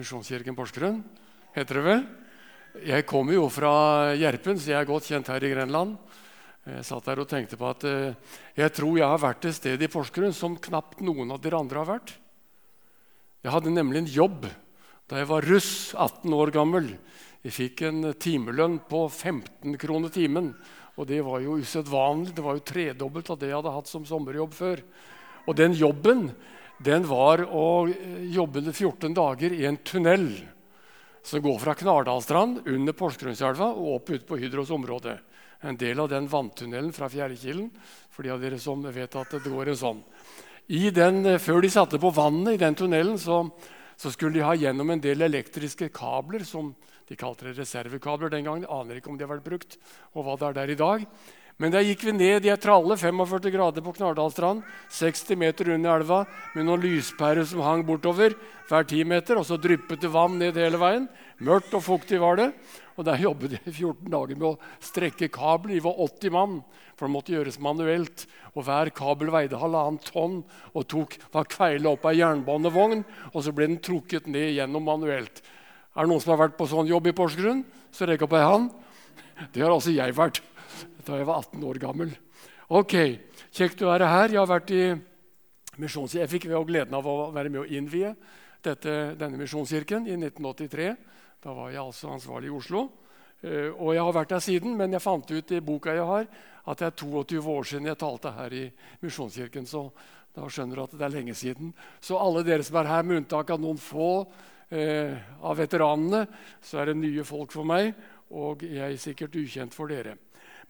Misjonskirken Porsgrunn, heter det vel. Jeg kommer jo fra Gjerpen, så jeg er godt kjent her i Grenland. Jeg satt der og tenkte på at eh, jeg tror jeg har vært et sted i Porsgrunn som knapt noen av dere andre har vært. Jeg hadde nemlig en jobb da jeg var russ, 18 år gammel. Jeg fikk en timelønn på 15 kroner timen. Og det var jo usedvanlig. Det var jo tredobbelt av det jeg hadde hatt som sommerjobb før. Og den jobben den var å eh, jobbe 14 dager i en tunnel som går fra Knardalstrand under Porsgrunnselva og opp ut på Hydros område. En del av den vanntunnelen fra Fjærkilen, for de av dere som vet at det går en sånn. Den, eh, før de satte på vannet i den tunnelen, så, så, skulle de ha gjennom en del elektriske kabler som de kalte det reservekabler den gangen. Jeg aner ikke om de har vært brukt, og hva det er der i dag. Men der gikk vi ned i ei tralle 45 grader på Knardalstrand, 60 meter under elva, med noen lyspærer som hang bortover hver 10 meter, og så dryppet det vann ned hele veien. Mørkt og fuktig var det. Og Der jobbet jeg 14 dager med å strekke kabler. Vi var 80 mann, for det måtte gjøres manuelt. Og Hver kabel veide halvannet tonn og tok, var kveila opp ei jernbanevogn. Og så ble den trukket ned gjennom manuelt. Er det noen som har vært på sånn jobb i Porsgrunn? Så rekk opp ei hånd. Det har altså jeg vært da jeg var 18 år gammel. Ok, Kjekt å være her. Jeg har vært i misjonskirken. Jeg fikk gleden av å være med å innvie dette, denne misjonskirken i 1983. Da var jeg altså ansvarlig i Oslo. Uh, og jeg har vært der siden, men jeg fant ut i boka jeg har, at det er 22 år siden jeg talte her i Misjonskirken. Så da skjønner du at det er lenge siden. Så alle dere som er her, med unntak av noen få eh, av veteranene, så er det nye folk for meg, og jeg er sikkert ukjent for dere.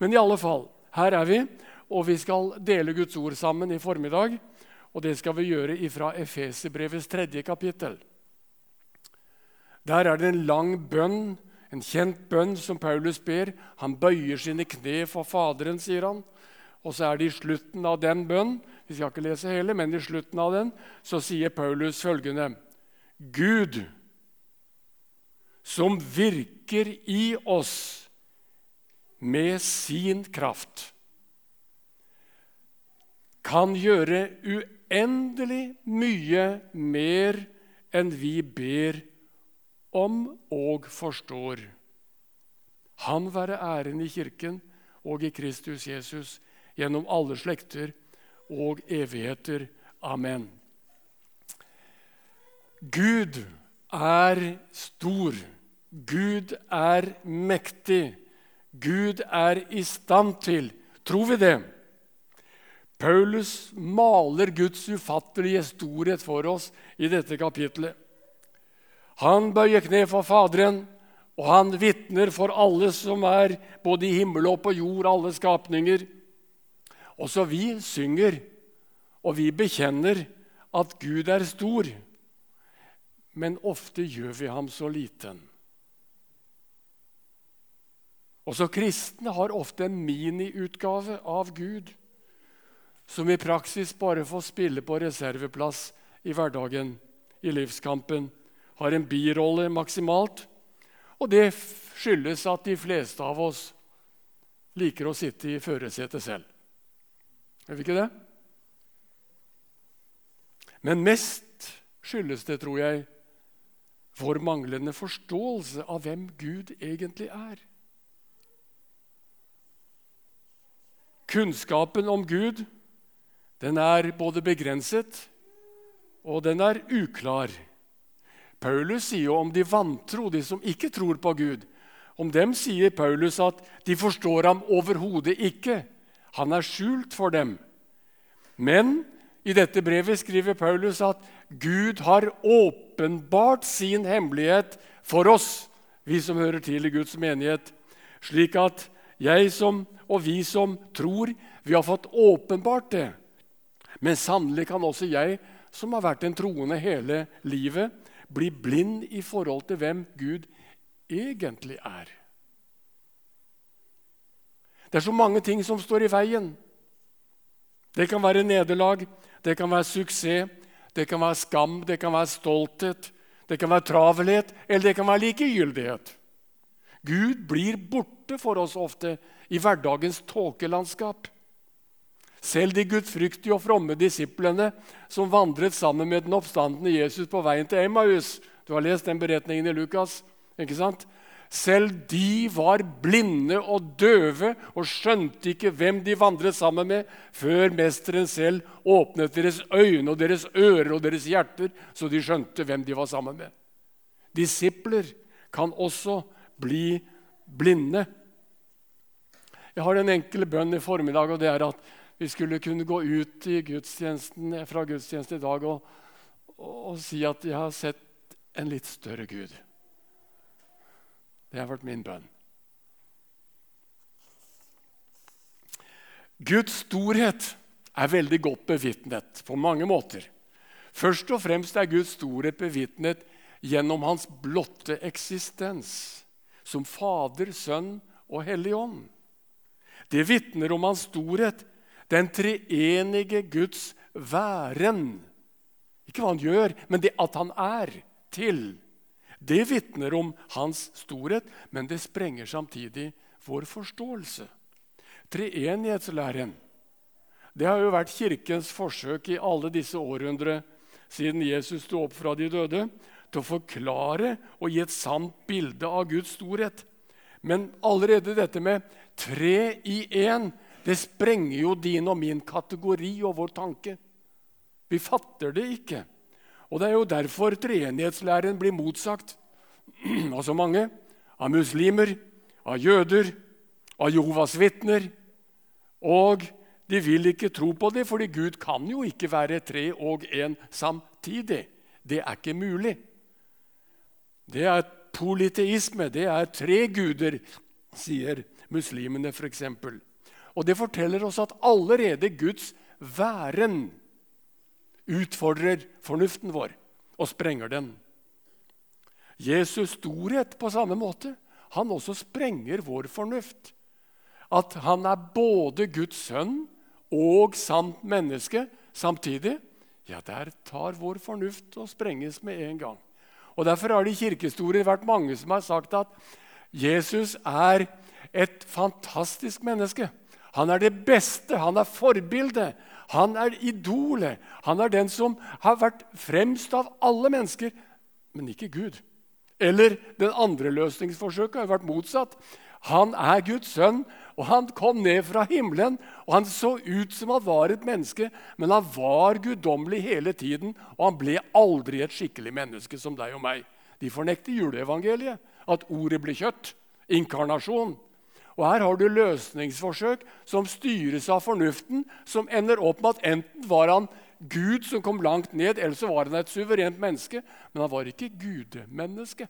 Men i alle fall, her er vi, og vi skal dele Guds ord sammen i formiddag. Og det skal vi gjøre ifra Efeserbrevets tredje kapittel. Der er det en lang bønn, en kjent bønn som Paulus ber. Han bøyer sine kne for Faderen, sier han. Og så er det i slutten av den bønnen vi skal ikke lese hele, men i slutten av den så sier Paulus følgende Gud, som virker i oss med sin kraft kan gjøre uendelig mye mer enn vi ber om og forstår. Han være æren i Kirken og i Kristus Jesus gjennom alle slekter og evigheter. Amen. Gud er stor. Gud er mektig. Gud er i stand til. Tror vi det? Paulus maler Guds ufattelige storhet for oss i dette kapitlet. Han bøyer kne for Faderen, og han vitner for alle som er både i himmel og på jord, alle skapninger. Også vi synger, og vi bekjenner at Gud er stor. Men ofte gjør vi ham så liten. Også kristne har ofte en miniutgave av Gud, som i praksis bare får spille på reserveplass i hverdagen, i livskampen, har en birolle maksimalt. Og det skyldes at de fleste av oss liker å sitte i førersetet selv. Gjør vi ikke det? Men mest skyldes det, tror jeg, vår manglende forståelse av hvem Gud egentlig er. Kunnskapen om Gud den er både begrenset og den er uklar. Paulus sier jo om de vantro, de som ikke tror på Gud. Om dem sier Paulus at de forstår ham overhodet ikke. Han er skjult for dem. Men i dette brevet skriver Paulus at Gud har åpenbart sin hemmelighet for oss, vi som hører til i Guds menighet, slik at jeg som, og vi som tror, vi har fått åpenbart det. Men sannelig kan også jeg, som har vært en troende hele livet, bli blind i forhold til hvem Gud egentlig er. Det er så mange ting som står i veien. Det kan være nederlag, det kan være suksess, det kan være skam, det kan være stolthet, det kan være travelhet, eller det kan være likegyldighet. Gud blir borte for oss ofte i hverdagens tåkelandskap. Selv de gudfryktige og fromme disiplene som vandret sammen med den oppstandende Jesus på veien til Emmaus, Du har lest den beretningen i Lukas. ikke sant? Selv de var blinde og døve og skjønte ikke hvem de vandret sammen med, før mesteren selv åpnet deres øyne og deres ører og deres hjerter, så de skjønte hvem de var sammen med. Disipler kan også bli blinde. Jeg har en enkel bønn i formiddag, og det er at vi skulle kunne gå ut gudstjenesten, fra gudstjenesten i dag og, og si at jeg har sett en litt større Gud. Det har vært min bønn. Guds storhet er veldig godt bevitnet på mange måter. Først og fremst er Guds storhet bevitnet gjennom hans blotte eksistens som Fader, Sønn og Hellig Ånd. Det vitner om hans storhet, den treenige Guds væren. Ikke hva han gjør, men det at han er til. Det vitner om hans storhet, men det sprenger samtidig vår forståelse. Treenighetslæren det har jo vært Kirkens forsøk i alle disse århundre siden Jesus sto opp fra de døde, til å forklare og gi et sant bilde av Guds storhet. Men allerede dette med tre i én, det sprenger jo din og min kategori og vår tanke. Vi fatter det ikke. Og Det er jo derfor treenighetslæren blir motsagt av så mange. Av muslimer, av jøder, av Jehovas vitner. Og de vil ikke tro på det, fordi Gud kan jo ikke være tre og én samtidig. Det er ikke mulig. Det er politeisme. Det er tre guder, sier muslimene f.eks. Og det forteller oss at allerede Guds væren utfordrer fornuften vår og sprenger den. Jesus' storhet på samme måte. Han også sprenger vår fornuft. At han er både Guds sønn og sant menneske samtidig, ja, der tar vår fornuft og sprenges med en gang. Og Derfor har det i kirkehistorien vært mange som har sagt at Jesus er et fantastisk menneske. Han er det beste, han er forbildet, han er idolet. Han er den som har vært fremst av alle mennesker, men ikke Gud. Eller den andre løsningsforsøket har vært motsatt. Han er Guds sønn, og han kom ned fra himmelen. og Han så ut som han var et menneske, men han var guddommelig hele tiden. Og han ble aldri et skikkelig menneske som deg og meg. De fornekter juleevangeliet, at ordet ble kjøtt. Inkarnasjon. Og Her har du løsningsforsøk som styres av fornuften, som ender opp med at enten var han Gud som kom langt ned, eller så var han et suverent menneske. Men han var ikke gudemenneske,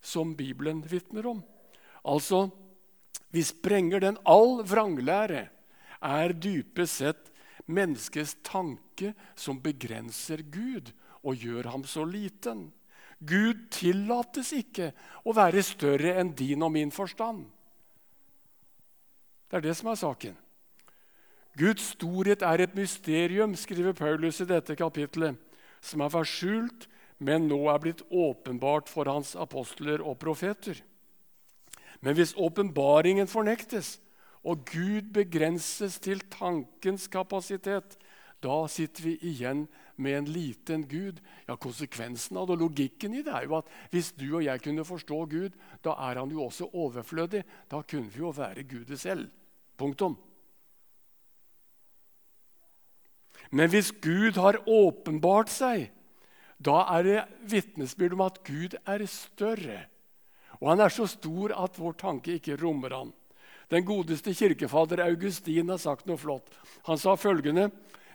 som Bibelen vitner om. Altså, vi sprenger den. All vranglære er dypest sett menneskets tanke som begrenser Gud og gjør ham så liten. Gud tillates ikke å være større enn din og min forstand. Det er det som er saken. Guds storhet er et mysterium, skriver Paulus i dette kapitlet, som har vært skjult, men nå er blitt åpenbart for hans apostler og profeter. Men hvis åpenbaringen fornektes, og Gud begrenses til tankens kapasitet, da sitter vi igjen med en liten Gud. Ja, Konsekvensen av det, og logikken i det er jo at hvis du og jeg kunne forstå Gud, da er han jo også overflødig. Da kunne vi jo være Gudet selv. Punktum. Men hvis Gud har åpenbart seg, da er det vitnesbyrd om at Gud er større. Og han er så stor at vår tanke ikke rommer han. Den godeste kirkefader Augustin har sagt noe flott. Han sa følgende.: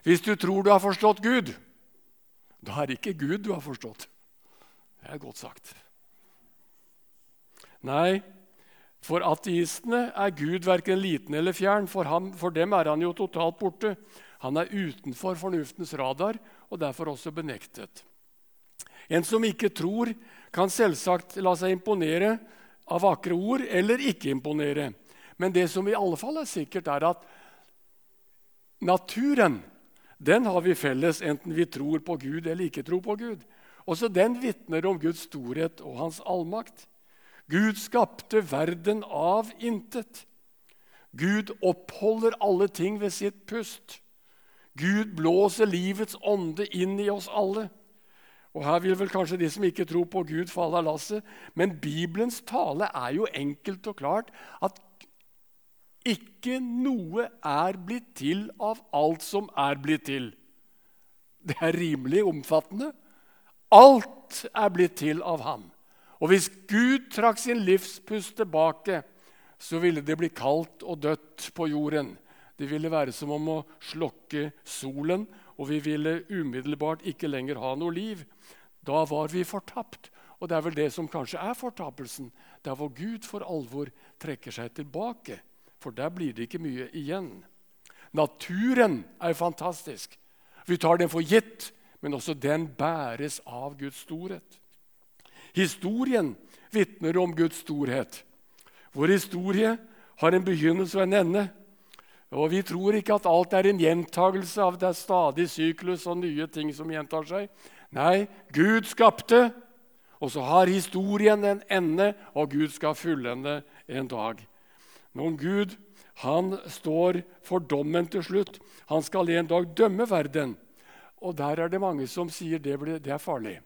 Hvis du tror du har forstått Gud, da er det ikke Gud du har forstått. Det er godt sagt. Nei, for ateistene er Gud verken liten eller fjern. For, ham, for dem er han jo totalt borte. Han er utenfor fornuftens radar og derfor også benektet. En som ikke tror, kan selvsagt la seg imponere av vakre ord eller ikke imponere. Men det som i alle fall er sikkert, er at naturen den har vi felles, enten vi tror på Gud eller ikke tror på Gud. Også den vitner om Guds storhet og hans allmakt. Gud skapte verden av intet. Gud oppholder alle ting ved sitt pust. Gud blåser livets ånde inn i oss alle. Og Her vil vel kanskje de som ikke tror på Gud, falle av lasset. Men Bibelens tale er jo enkelt og klart at ikke noe er blitt til av alt som er blitt til. Det er rimelig omfattende. Alt er blitt til av ham. Og hvis Gud trakk sin livspust tilbake, så ville det bli kaldt og dødt på jorden. Det ville være som om å slokke solen, og vi ville umiddelbart ikke lenger ha noe liv. Da var vi fortapt. Og det er vel det som kanskje er fortapelsen. Der hvor Gud for alvor trekker seg tilbake. For der blir det ikke mye igjen. Naturen er fantastisk. Vi tar den for gitt, men også den bæres av Guds storhet. Historien vitner om Guds storhet. Vår historie har en begynnelse og en ende. Og Vi tror ikke at alt er en gjentagelse av det er stadig syklus og nye ting som gjentar seg. Nei, Gud skapte, og så har historien en ende, og Gud skal fullende en dag. Men Gud han står for dommen til slutt. Han skal en dag dømme verden. Og der er det mange som sier det, ble, det er farlig.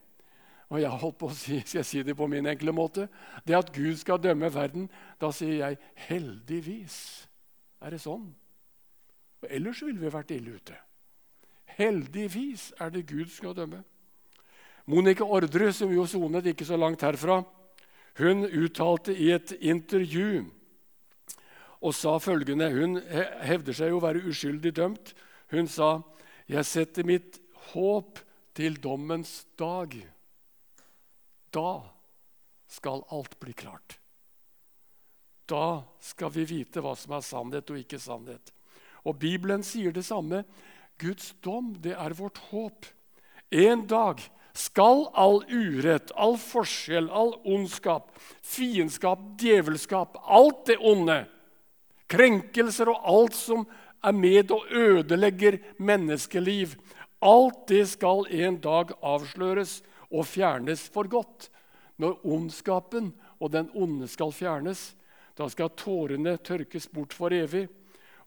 Og jeg holdt på å si, Skal jeg si det på min enkle måte? Det at Gud skal dømme verden, da sier jeg heldigvis. Er det sånn? Og ellers ville vi vært ille ute. Heldigvis er det Gud skal dømme. Monica Ordre, som jo sonet ikke så langt herfra, hun uttalte i et intervju og sa følgende Hun hevder seg jo å være uskyldig dømt. Hun sa, 'Jeg setter mitt håp til dommens dag.' Da skal alt bli klart. Da skal vi vite hva som er sannhet og ikke sannhet. Og Bibelen sier det samme. Guds dom, det er vårt håp. En dag skal all urett, all forskjell, all ondskap, fiendskap, djevelskap, alt det onde, krenkelser og alt som er med og ødelegger menneskeliv, alt det skal en dag avsløres og fjernes for godt. Når ondskapen og den onde skal fjernes, da skal tårene tørkes bort for evig,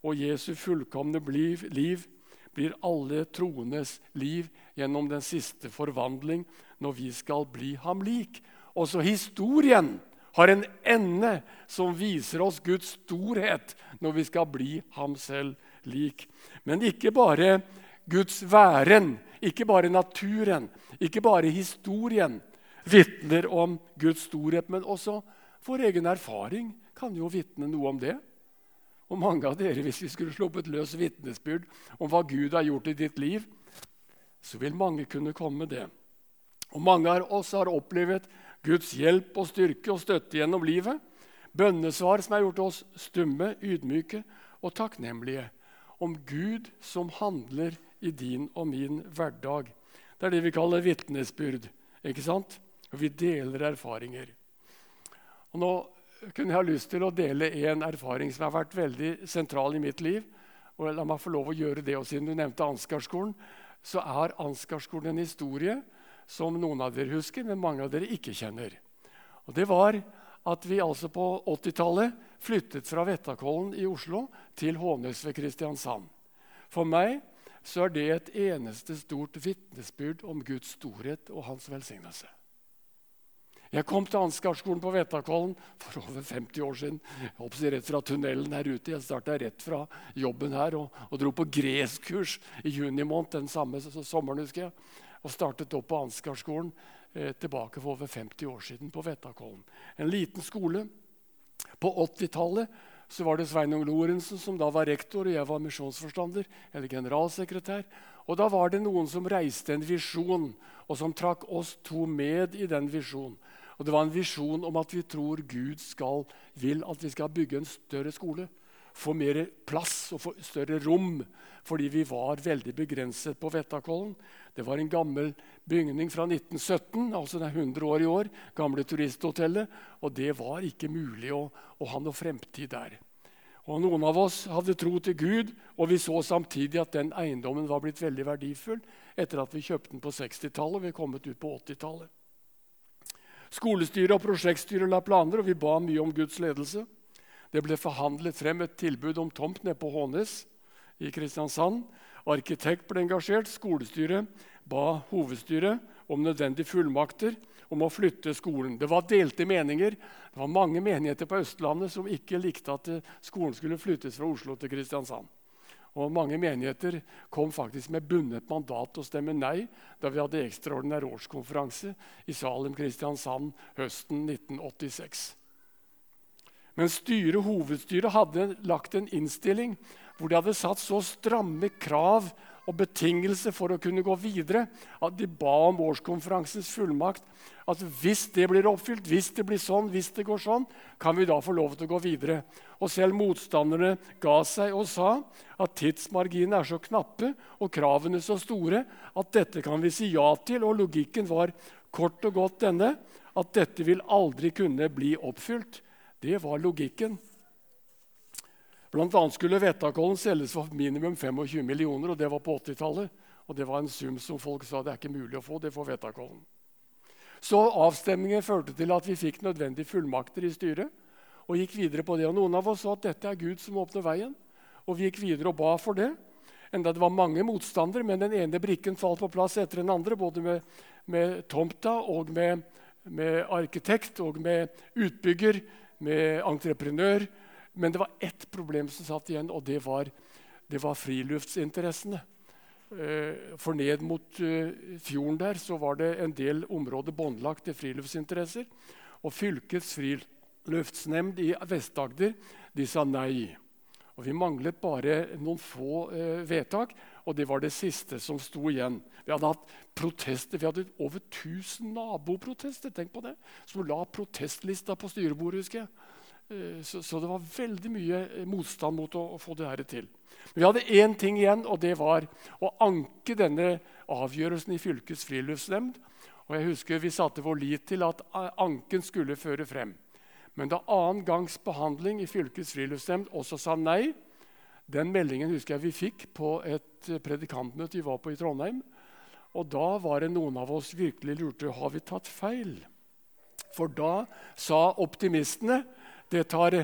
og Jesu fullkomne liv blir alle troendes liv gjennom den siste forvandling, når vi skal bli ham lik. Også historien har en ende som viser oss Guds storhet når vi skal bli ham selv lik. Men ikke bare Guds væren, ikke bare naturen, ikke bare historien vitner om Guds storhet, men også vår egen erfaring kan jo vitne noe om det. Og mange av dere, hvis vi skulle sluppet løs vitnesbyrd om hva Gud har gjort i ditt liv, så vil mange kunne komme med det. Og mange av oss har opplevd Guds hjelp og styrke og støtte gjennom livet. Bønnesvar som har gjort oss stumme, ydmyke og takknemlige. Om Gud som handler i din og min hverdag. Det er det vi kaller vitnesbyrd. ikke sant? Og vi deler erfaringer. Og nå kunne jeg ha lyst til å dele en erfaring som har vært veldig sentral i mitt liv. Og la meg få lov å gjøre det, og Siden du nevnte Ansgarskolen, så er Ansgarskolen en historie som noen av dere husker, men mange av dere ikke kjenner. Og Det var at vi altså på 80-tallet flyttet fra Vettakollen i Oslo til Hånes ved Kristiansand. For meg så er det et eneste stort vitnesbyrd om Guds storhet og hans velsignelse. Jeg kom til Ansgarskolen på Vetakollen for over 50 år siden. Jeg rett fra tunnelen her ute. Jeg starta rett fra jobben her og, og dro på greskurs i juni måned den samme sommeren. husker jeg, Og startet opp på Ansgarskolen eh, tilbake for over 50 år siden på Vetakollen. En liten skole. På 80-tallet så var det Sveinung Lorentzen som da var rektor, og jeg var misjonsforstander eller generalsekretær. Og da var det noen som reiste en visjon, og som trakk oss to med i den visjonen. Og Det var en visjon om at vi tror Gud skal, vil at vi skal bygge en større skole. Få mer plass og få større rom, fordi vi var veldig begrenset på Vettakollen. Det var en gammel bygning fra 1917, altså det er 100 år i år. Gamle turisthotellet. Og det var ikke mulig å, å ha noe fremtid der. Og Noen av oss hadde tro til Gud, og vi så samtidig at den eiendommen var blitt veldig verdifull etter at vi kjøpte den på 60-tallet og vi er kommet ut på 80-tallet. Skolestyret og prosjektstyret la planer, og vi ba mye om Guds ledelse. Det ble forhandlet frem et tilbud om tomt nede på Hånes i Kristiansand. Arkitekt ble engasjert. Skolestyret ba hovedstyret om nødvendige fullmakter om å flytte skolen. Det var delte meninger. Det var mange menigheter på Østlandet som ikke likte at skolen skulle flyttes fra Oslo til Kristiansand. Og Mange menigheter kom faktisk med bundet mandat til å stemme nei da vi hadde ekstraordinær årskonferanse i Salem Kristiansand høsten 1986. Men styret, hovedstyret hadde lagt en innstilling hvor de hadde satt så stramme krav og betingelse for å kunne gå videre. At de ba om årskonferansens fullmakt. At hvis det blir oppfylt, hvis det blir sånn, hvis det går sånn, kan vi da få lov til å gå videre. Og selv motstanderne ga seg og sa at tidsmarginene er så knappe og kravene så store at dette kan vi si ja til. Og logikken var kort og godt denne at dette vil aldri kunne bli oppfylt. Det var logikken. Annet skulle Vettakollen selges for minimum 25 millioner, og det var på 80-tallet. Og det var en sum som folk sa det er ikke mulig å få. det får Vettakollen. Så avstemningen førte til at vi fikk nødvendige fullmakter i styret. og gikk videre på det. Og Noen av oss sa at dette er Gud som åpner veien. Og vi gikk videre og ba for det. Enda det var mange motstandere, men den ene brikken falt på plass etter den andre. Både med, med tomta og med, med arkitekt og med utbygger, med entreprenør men det var ett problem som satt igjen, og det var, det var friluftsinteressene. Eh, for ned mot eh, fjorden der så var det en del områder båndlagt til friluftsinteresser. Og fylkets friluftsnemnd i Vest-Agder sa nei. Og Vi manglet bare noen få eh, vedtak, og det var det siste som sto igjen. Vi hadde hatt protester, vi hadde over 1000 naboprotester tenk på det, som la protestlista på styrebordet. husker jeg. Eh, så, så, det var veldig mye eh, motstand mot å, å få det her til. Men vi hadde én ting igjen, og det var å anke denne avgjørelsen i fylkets friluftsnemnd. Og jeg husker Vi satte vår lit til at anken skulle føre frem. Men da annen gangs behandling i fylkets friluftsnemnd også sa nei Den meldingen husker jeg vi fikk på et predikantmøte vi var på i Trondheim. Og da var det noen av oss virkelig lurte har vi tatt feil. For da sa optimistene det tar,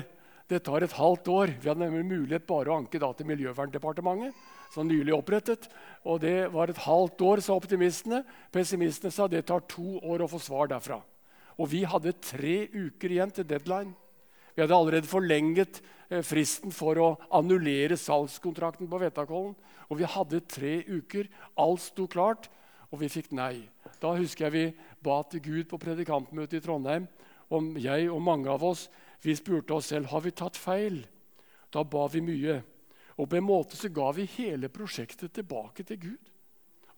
det tar, et halvt år. Vi hadde nemlig mulighet bare å anke da til Miljøverndepartementet, som nylig opprettet. Og det var et halvt år, sa optimistene. Pessimistene sa det tar to år å få svar derfra. Og vi hadde tre uker igjen til deadline. Vi hadde allerede forlenget eh, fristen for å annullere salgskontrakten på Vetakollen. Og vi hadde tre uker. Alt sto klart, og vi fikk nei. Da husker jeg vi ba til Gud på predikantmøtet i Trondheim om jeg og mange av oss vi spurte oss selv har vi tatt feil. Da ba vi mye. Og på en måte så ga vi hele prosjektet tilbake til Gud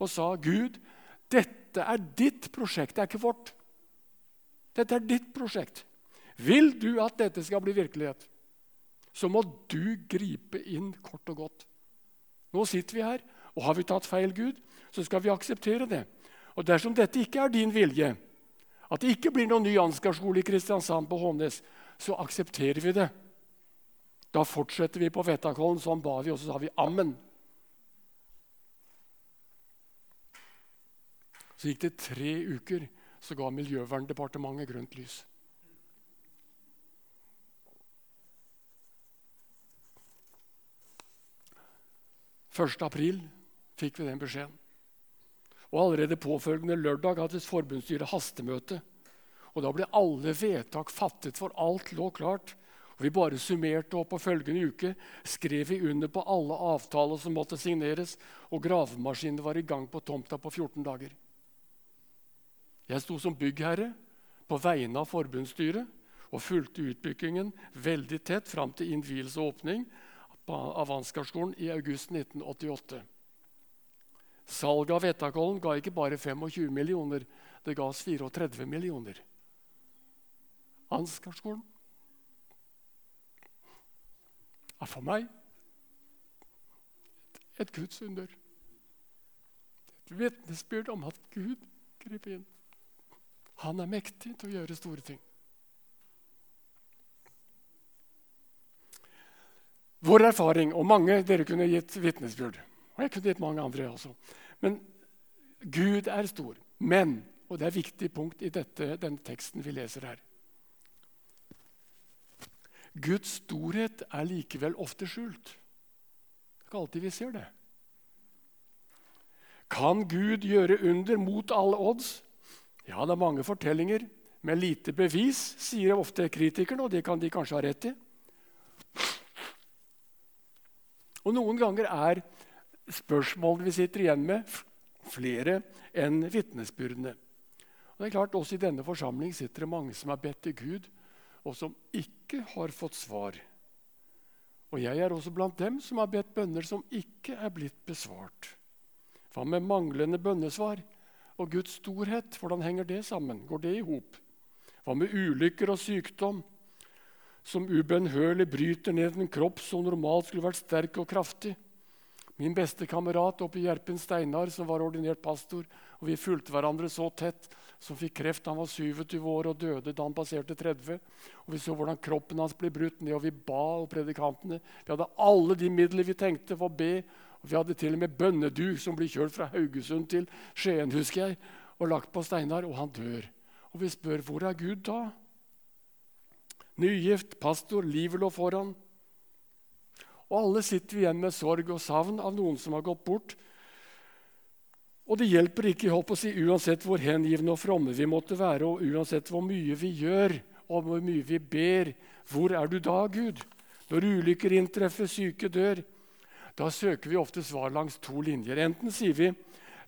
og sa, 'Gud, dette er ditt prosjekt, det er ikke vårt.' Dette er ditt prosjekt. Vil du at dette skal bli virkelighet, så må du gripe inn kort og godt. Nå sitter vi her, og har vi tatt feil, Gud, så skal vi akseptere det. Og dersom dette ikke er din vilje, at det ikke blir noen ny Ansgar-skole i Kristiansand på Hånes, så aksepterer vi det. Da fortsetter vi på Vettakollen. Sånn ba vi, og så sa vi ammen. Så gikk det tre uker, så ga Miljøverndepartementet grønt lys. Første april fikk vi den beskjeden. Og Allerede påfølgende lørdag hadde forbundsstyret hastemøte. Og Da ble alle vedtak fattet, for alt lå klart. Og Vi bare summerte opp, og følgende uke skrev vi under på alle avtaler som måtte signeres, og gravemaskinene var i gang på tomta på 14 dager. Jeg sto som byggherre på vegne av forbundsstyret og fulgte utbyggingen veldig tett fram til innvielse og åpning av Ansgarskolen i august 1988. Salget av Vettakollen ga ikke bare 25 millioner, det ga oss 34 millioner. Ansgarskolen er for meg et Guds under. Et vitnesbyrd om at Gud griper inn. Han er mektig til å gjøre store ting. Vår erfaring, og mange dere kunne gitt vitnesbyrd Og jeg kunne gitt mange andre også. Men Gud er stor. Men, og det er et viktig punkt i dette, denne teksten vi leser her Guds storhet er likevel ofte skjult. Det er ikke alltid vi ser det. Kan Gud gjøre under mot alle odds? Ja, det er mange fortellinger med lite bevis, sier ofte kritikerne, og det kan de kanskje ha rett i. Og Noen ganger er spørsmålene vi sitter igjen med, flere enn vitnesbyrdene. Og det er klart, Også i denne forsamling sitter det mange som har bedt til Gud, og som ikke har fått svar. Og jeg er også blant dem som har bedt bønner som ikke er blitt besvart. Hva med manglende bønnesvar? og Guds storhet. Hvordan henger det sammen? Går det i hop? Hva med ulykker og sykdom som ubønnhørlig bryter ned en kropp som normalt skulle vært sterk og kraftig? Min beste kamerat oppe i Gjerpen, Steinar, som var ordinert pastor, og vi fulgte hverandre så tett, som fikk kreft. Han var 27 år og døde da han passerte 30. Og Vi så hvordan kroppen hans ble brutt ned, og vi ba og predikantene. Vi hadde alle de midler vi tenkte for å be og Vi hadde til og med bønnedug som blir kjørt fra Haugesund til Skien husker jeg, og lagt på Steinar, og han dør. Og vi spør hvor er Gud da? Nygift, pastor, livet lå foran. Og alle sitter vi igjen med sorg og savn av noen som har gått bort. Og det hjelper ikke å si, uansett hvor hengivne og fromme vi måtte være, og uansett hvor mye vi gjør og hvor mye vi ber. Hvor er du da, Gud? Når ulykker inntreffer, syke dør, da søker vi ofte svar langs to linjer. Enten sier vi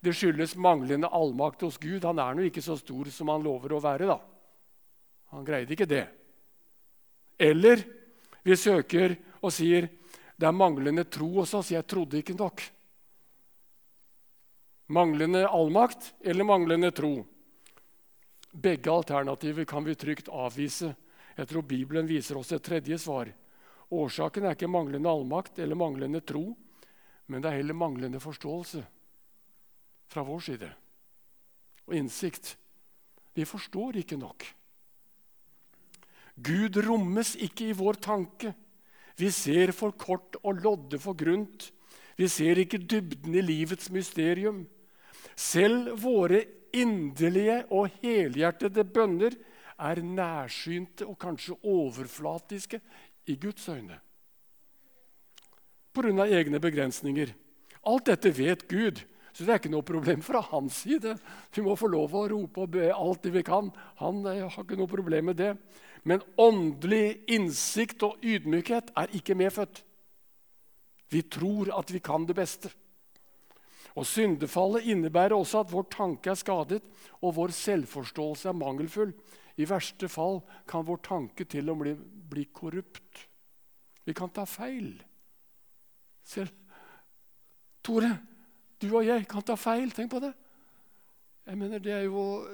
det skyldes manglende allmakt hos Gud. Han er nå ikke så stor som han lover å være. da. Han greide ikke det. Eller vi søker og sier det er manglende tro hos oss. Jeg trodde ikke nok. Manglende allmakt eller manglende tro. Begge alternativer kan vi trygt avvise. Jeg tror Bibelen viser oss et tredje svar. Årsaken er ikke manglende allmakt eller manglende tro, men det er heller manglende forståelse fra vår side og innsikt. Vi forstår ikke nok. Gud rommes ikke i vår tanke. Vi ser for kort og lodde for grunt. Vi ser ikke dybden i livets mysterium. Selv våre inderlige og helhjertede bønner er nærsynte og kanskje overflatiske i Guds øyne. Pga. egne begrensninger. Alt dette vet Gud, så det er ikke noe problem fra hans side. Vi må få lov å rope og be alt det vi kan. Han eh, har ikke noe problem med det. Men åndelig innsikt og ydmykhet er ikke medfødt. Vi tror at vi kan det beste. Og Syndefallet innebærer også at vår tanke er skadet og vår selvforståelse er mangelfull. I verste fall kan vår tanke til og med bli korrupt. Vi kan ta feil. Selv Tore, du og jeg kan ta feil. Tenk på det. Jeg mener, Det er jo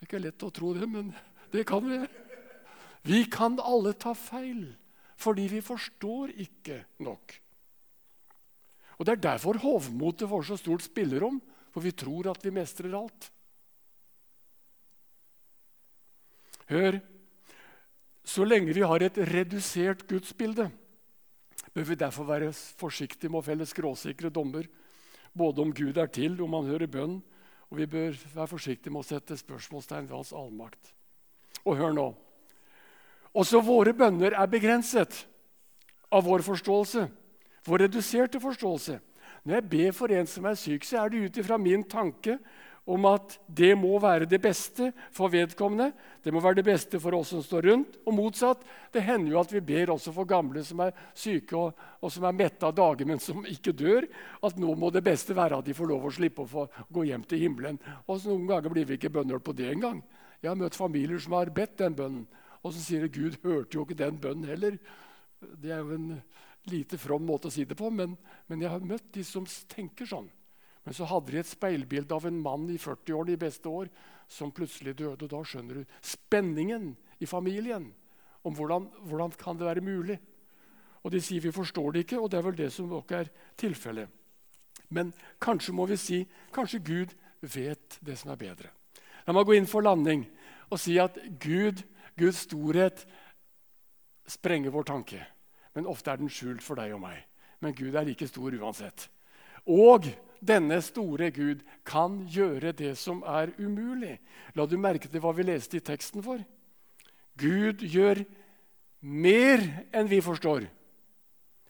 Det er ikke lett å tro det, men det kan vi. Vi kan alle ta feil fordi vi forstår ikke nok. Og Det er derfor hovmotet får så stort spillerom, for vi tror at vi mestrer alt. Hør, så lenge vi har et redusert gudsbilde, bør vi derfor være forsiktige med å felle skråsikre dommer både om Gud er til, om han hører bønn, og vi bør være forsiktige med å sette spørsmålstegn ved hans allmakt. Og hør nå. Også våre bønner er begrenset av vår forståelse, vår reduserte forståelse. Når jeg ber for en som er syk, så er det ut ifra min tanke om at det må være det beste for vedkommende. Det må være det beste for oss som står rundt. Og motsatt. Det hender jo at vi ber også for gamle som er syke og, og som er mette av dager, men som ikke dør. At nå må det beste være at de får lov å slippe å gå hjem til himmelen. Og Noen ganger blir vi ikke bønnhørt på det engang. Jeg har møtt familier som har bedt den bønnen, og så sier de Gud hørte jo ikke den bønnen heller. Det er jo en lite from måte å si det på, men, men jeg har møtt de som tenker sånn. Men så hadde de et speilbilde av en mann i 40-årene i beste år som plutselig døde. og Da skjønner du spenningen i familien. om hvordan, hvordan kan det være mulig. Og De sier vi forstår det ikke, og det er vel det som også er tilfellet. Men kanskje må vi si kanskje Gud vet det som er bedre. La meg gå inn for landing og si at Gud, Guds storhet sprenger vår tanke. Men ofte er den skjult for deg og meg. Men Gud er like stor uansett. Og denne store Gud kan gjøre det som er umulig. La du merke til hva vi leste i teksten for? Gud gjør mer enn vi forstår.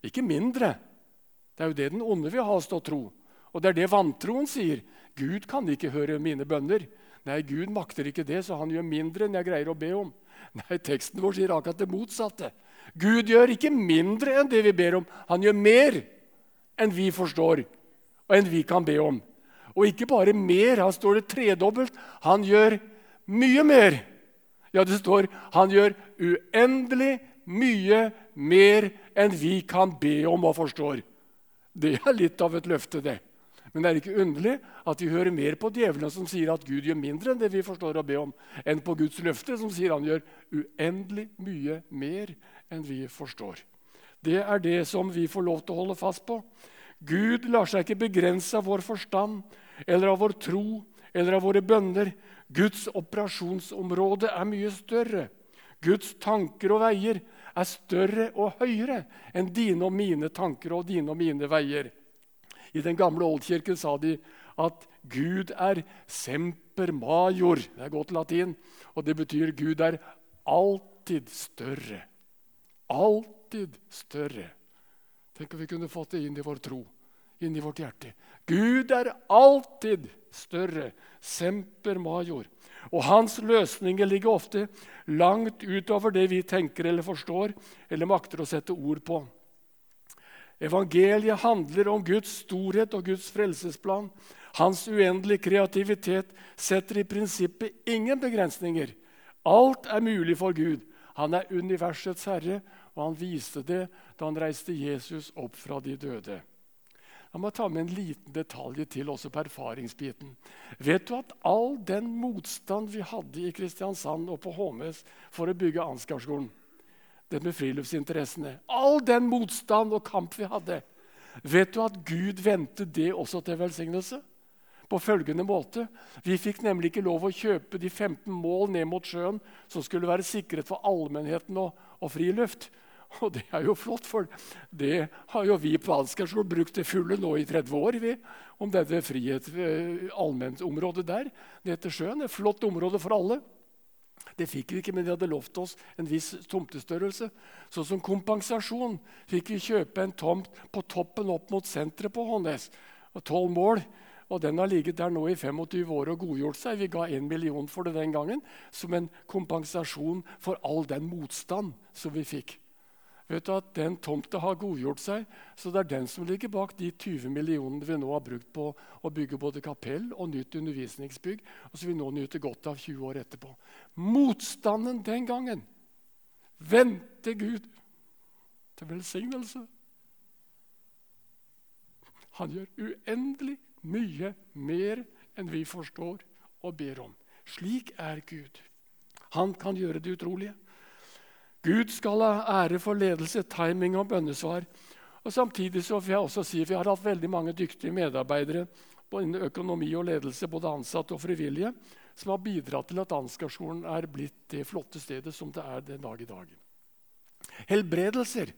Ikke mindre. Det er jo det den onde vil ha oss til å tro. Og det er det vantroen sier. Gud kan ikke høre mine bønner. Nei, Gud makter ikke det, så han gjør mindre enn jeg greier å be om. Nei, teksten vår sier akkurat det motsatte. Gud gjør ikke mindre enn det vi ber om. Han gjør mer enn vi forstår, og enn vi kan be om. Og ikke bare mer, her står det tredobbelt. Han gjør mye mer. Ja, det står han gjør uendelig mye mer enn vi kan be om og forstår. Det er litt av et løfte, det. Men det er ikke underlig at vi hører mer på djevlene som sier at Gud gjør mindre enn det vi forstår å be om, enn på Guds løfte, som sier han gjør uendelig mye mer enn vi forstår. Det er det som vi får lov til å holde fast på. Gud lar seg ikke begrense av vår forstand eller av vår tro eller av våre bønner. Guds operasjonsområde er mye større. Guds tanker og veier er større og høyere enn dine og mine tanker og dine og mine veier. I den gamle oldkirken sa de at Gud er semper major. Det er godt latin. Og det betyr Gud er alltid større. Alltid større. Tenk om vi kunne fått det inn i vår tro, inn i vårt hjerte. Gud er alltid større. Semper major. Og hans løsninger ligger ofte langt utover det vi tenker eller forstår eller makter å sette ord på. Evangeliet handler om Guds storhet og Guds frelsesplan. Hans uendelige kreativitet setter i prinsippet ingen begrensninger. Alt er mulig for Gud. Han er universets herre, og han viste det da han reiste Jesus opp fra de døde. La meg ta med en liten detalj til også på erfaringsbiten. Vet du at all den motstand vi hadde i Kristiansand og på Håmes for å bygge Ansgarskolen det med friluftsinteressene. All den motstand og kamp vi hadde. Vet du at Gud vendte det også til velsignelse? På følgende måte. Vi fikk nemlig ikke lov å kjøpe de 15 mål ned mot sjøen som skulle være sikret for allmennheten og, og friluft. Og det er jo flott, for det har jo vi på Ansgarskolen brukt til fulle nå i 30 år. Vi, om dette frihet, eh, allmennområdet der nede til sjøen. Et flott område for alle. Det fikk vi ikke, men de hadde lovt oss en viss tomtestørrelse. Så som kompensasjon fikk vi kjøpe en tomt på toppen opp mot senteret på Hånes. Tolv mål. Og den har ligget der nå i 25 år og godgjort seg. Vi ga 1 million for det den gangen som en kompensasjon for all den motstand som vi fikk. Vet du at Den tomta har godgjort seg, så det er den som ligger bak de 20 millionene vi nå har brukt på å bygge både kapell og nytt undervisningsbygg, og som vi nå nyter godt av 20 år etterpå. Motstanden den gangen vendte Gud til velsignelse. Han gjør uendelig mye mer enn vi forstår og ber om. Slik er Gud. Han kan gjøre det utrolige. Gud skal ha ære for ledelse, timing og bønnesvar. Og Samtidig så vil jeg også si vi har hatt veldig mange dyktige medarbeidere innen økonomi og ledelse, både ansatte og frivillige, som har bidratt til at Ansgarskolen er blitt det flotte stedet som det er den dag i dag. Helbredelser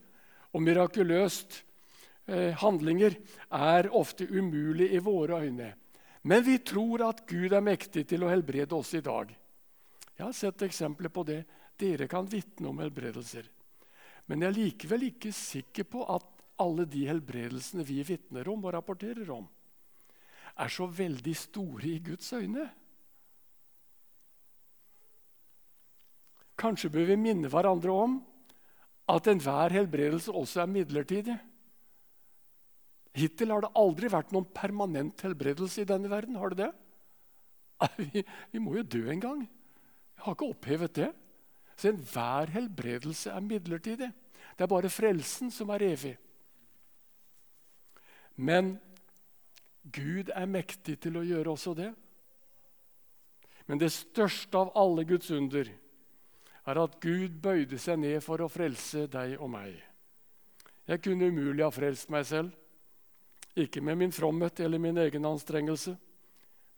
og mirakuløst handlinger er ofte umulig i våre øyne. Men vi tror at Gud er mektig til å helbrede oss i dag. Jeg har sett eksempler på det dere kan vitne om helbredelser. Men jeg er likevel ikke sikker på at alle de helbredelsene vi vitner om og rapporterer om, er så veldig store i Guds øyne. Kanskje bør vi minne hverandre om at enhver helbredelse også er midlertidig. Hittil har det aldri vært noen permanent helbredelse i denne verden. Har det det? Vi, vi må jo dø en gang. Jeg har ikke opphevet det. Så enhver helbredelse er midlertidig. Det er bare frelsen som er evig. Men Gud er mektig til å gjøre også det. Men det største av alle Guds under er at Gud bøyde seg ned for å frelse deg og meg. Jeg kunne umulig ha frelst meg selv, ikke med min fromhet eller min egen anstrengelse,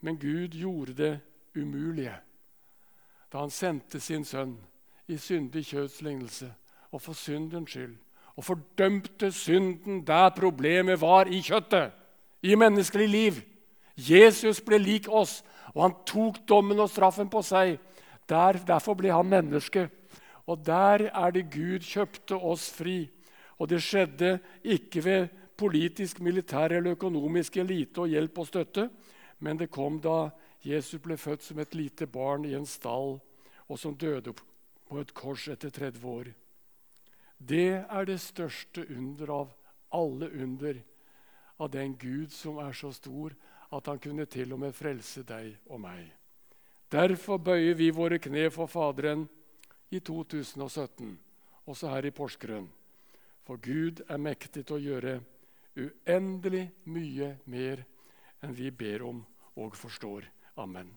men Gud gjorde det umulige da han sendte sin sønn i syndig kjøds lignelse og for syndens skyld. Og fordømte synden der problemet var i kjøttet, i menneskelig liv. Jesus ble lik oss, og han tok dommen og straffen på seg. Der, derfor ble han menneske. Og der er det Gud kjøpte oss fri. Og det skjedde ikke ved politisk, militær eller økonomisk elite og hjelp og støtte, men det kom da Jesus ble født som et lite barn i en stall, og som døde på et kors etter 30 år. Det er det største under av alle under av den Gud som er så stor at han kunne til og med frelse deg og meg. Derfor bøyer vi våre kne for Faderen i 2017, også her i Porsgrunn. For Gud er mektig til å gjøre uendelig mye mer enn vi ber om og forstår. Amen.